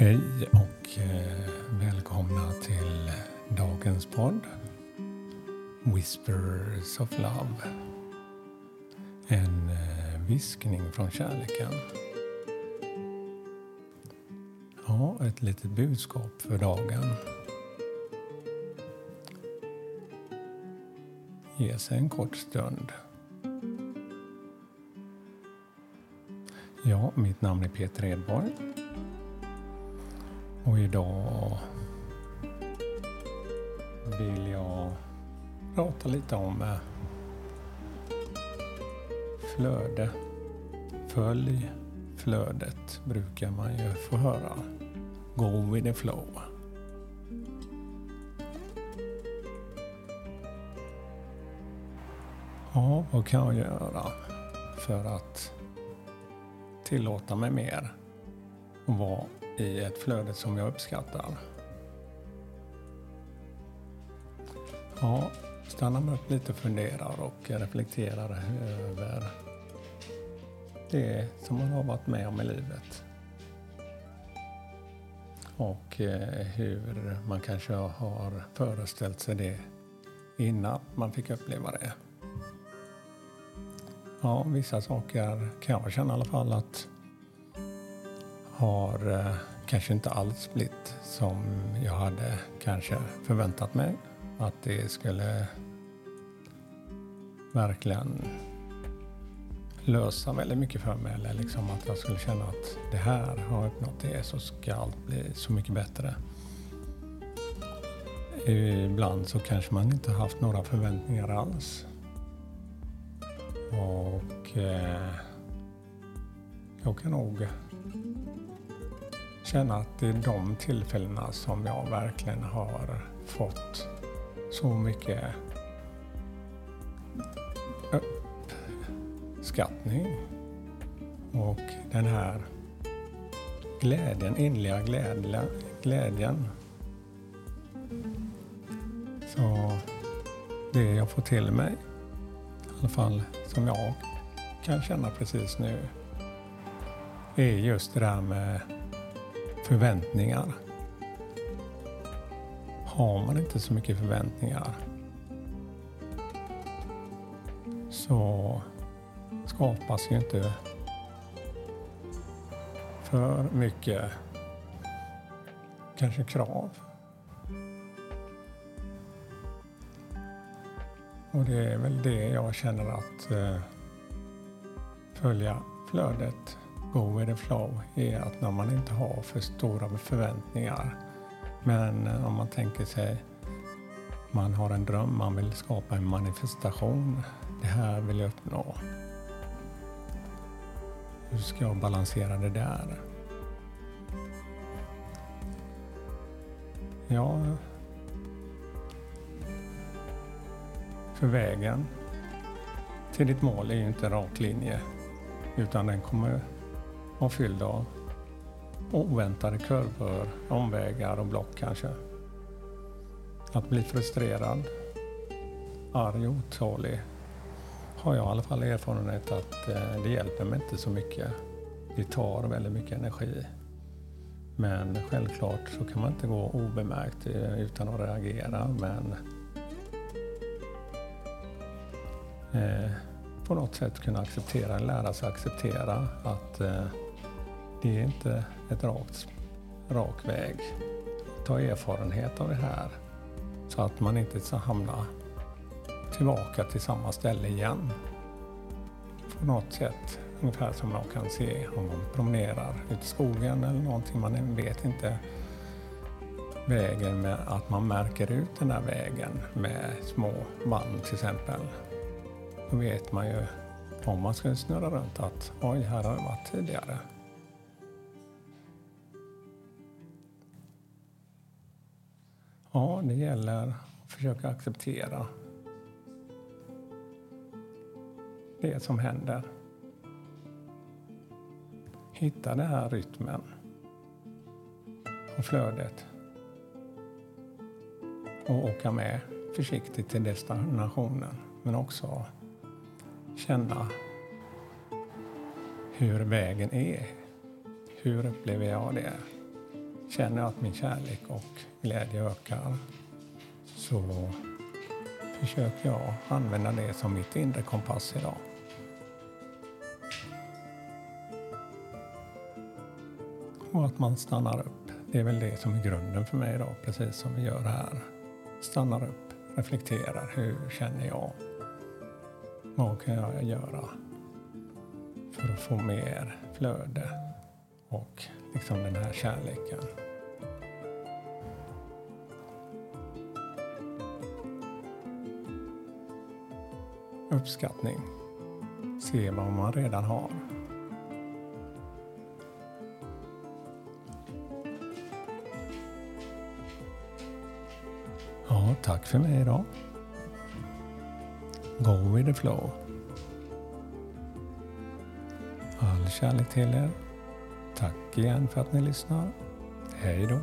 Hej och eh, välkomna till dagens podd Whispers of Love. En eh, viskning från kärleken. Ja, ett litet budskap för dagen. Ge sig en kort stund. Ja, mitt namn är Peter Edborg. Och idag vill jag prata lite om eh, flöde. Följ flödet brukar man ju få höra. Go with the flow. Ja, vad kan jag göra för att tillåta mig mer och vara i ett flöde som jag uppskattar? Ja, stannar man upp lite och funderar och reflekterar över det som man har varit med om i livet. Och eh, hur man kanske har föreställt sig det innan man fick uppleva det. Ja, vissa saker kan jag känna i alla fall att har eh, kanske inte alls blivit som jag hade kanske förväntat mig. Att det skulle verkligen lösa väldigt mycket för mig. Eller liksom att jag skulle känna att det här har uppnått det så ska allt bli så mycket bättre. Ibland så kanske man inte haft några förväntningar alls. Och eh, jag kan nog känna att det är de tillfällena som jag verkligen har fått så mycket uppskattning. Och den här glädjen, inliga glädjen. Så det jag får till mig, i alla fall som jag kan känna precis nu, är just det där med förväntningar. Har man inte så mycket förväntningar så skapas ju inte för mycket kanske krav. Och det är väl det jag känner att eh, följa flödet go with the flow är att när man inte har för stora förväntningar. Men eh, om man tänker sig man har en dröm, man vill skapa en manifestation. Det här vill jag uppnå. Hur ska jag balansera det där? Ja, för vägen till ditt mål är ju inte en rak linje utan den kommer och fylld av oväntade kurvor, omvägar och block kanske. Att bli frustrerad, arg och otålig har jag i alla fall erfarenhet att eh, det hjälper mig inte så mycket. Det tar väldigt mycket energi. Men självklart så kan man inte gå obemärkt eh, utan att reagera. Men eh, på något sätt kunna acceptera, lära sig acceptera att eh, det är inte ett rakt, rak väg. Ta erfarenhet av det här så att man inte ska hamna tillbaka till samma ställe igen. På något sätt, ungefär som man kan se om man promenerar ut i skogen eller någonting, man vet inte vägen med att man märker ut den här vägen med små band till exempel. Då vet man ju om man ska snurra runt att oj, här har jag varit tidigare. Ja, det gäller att försöka acceptera det som händer. Hitta den här rytmen och flödet och åka med försiktigt till destinationen men också känna hur vägen är. Hur upplever jag det? Känner jag att min kärlek och glädje ökar så försöker jag använda det som mitt inre kompass idag. Och att man stannar upp. Det är väl det som är grunden för mig idag, precis som vi gör här. Stannar upp, reflekterar. Hur känner jag? Vad kan jag göra för att få mer flöde och liksom den här kärleken? Uppskattning. Se vad man redan har. Ja, tack för mig idag. Go with the flow. All kärlek till er. Tack igen för att ni lyssnar. Hej då.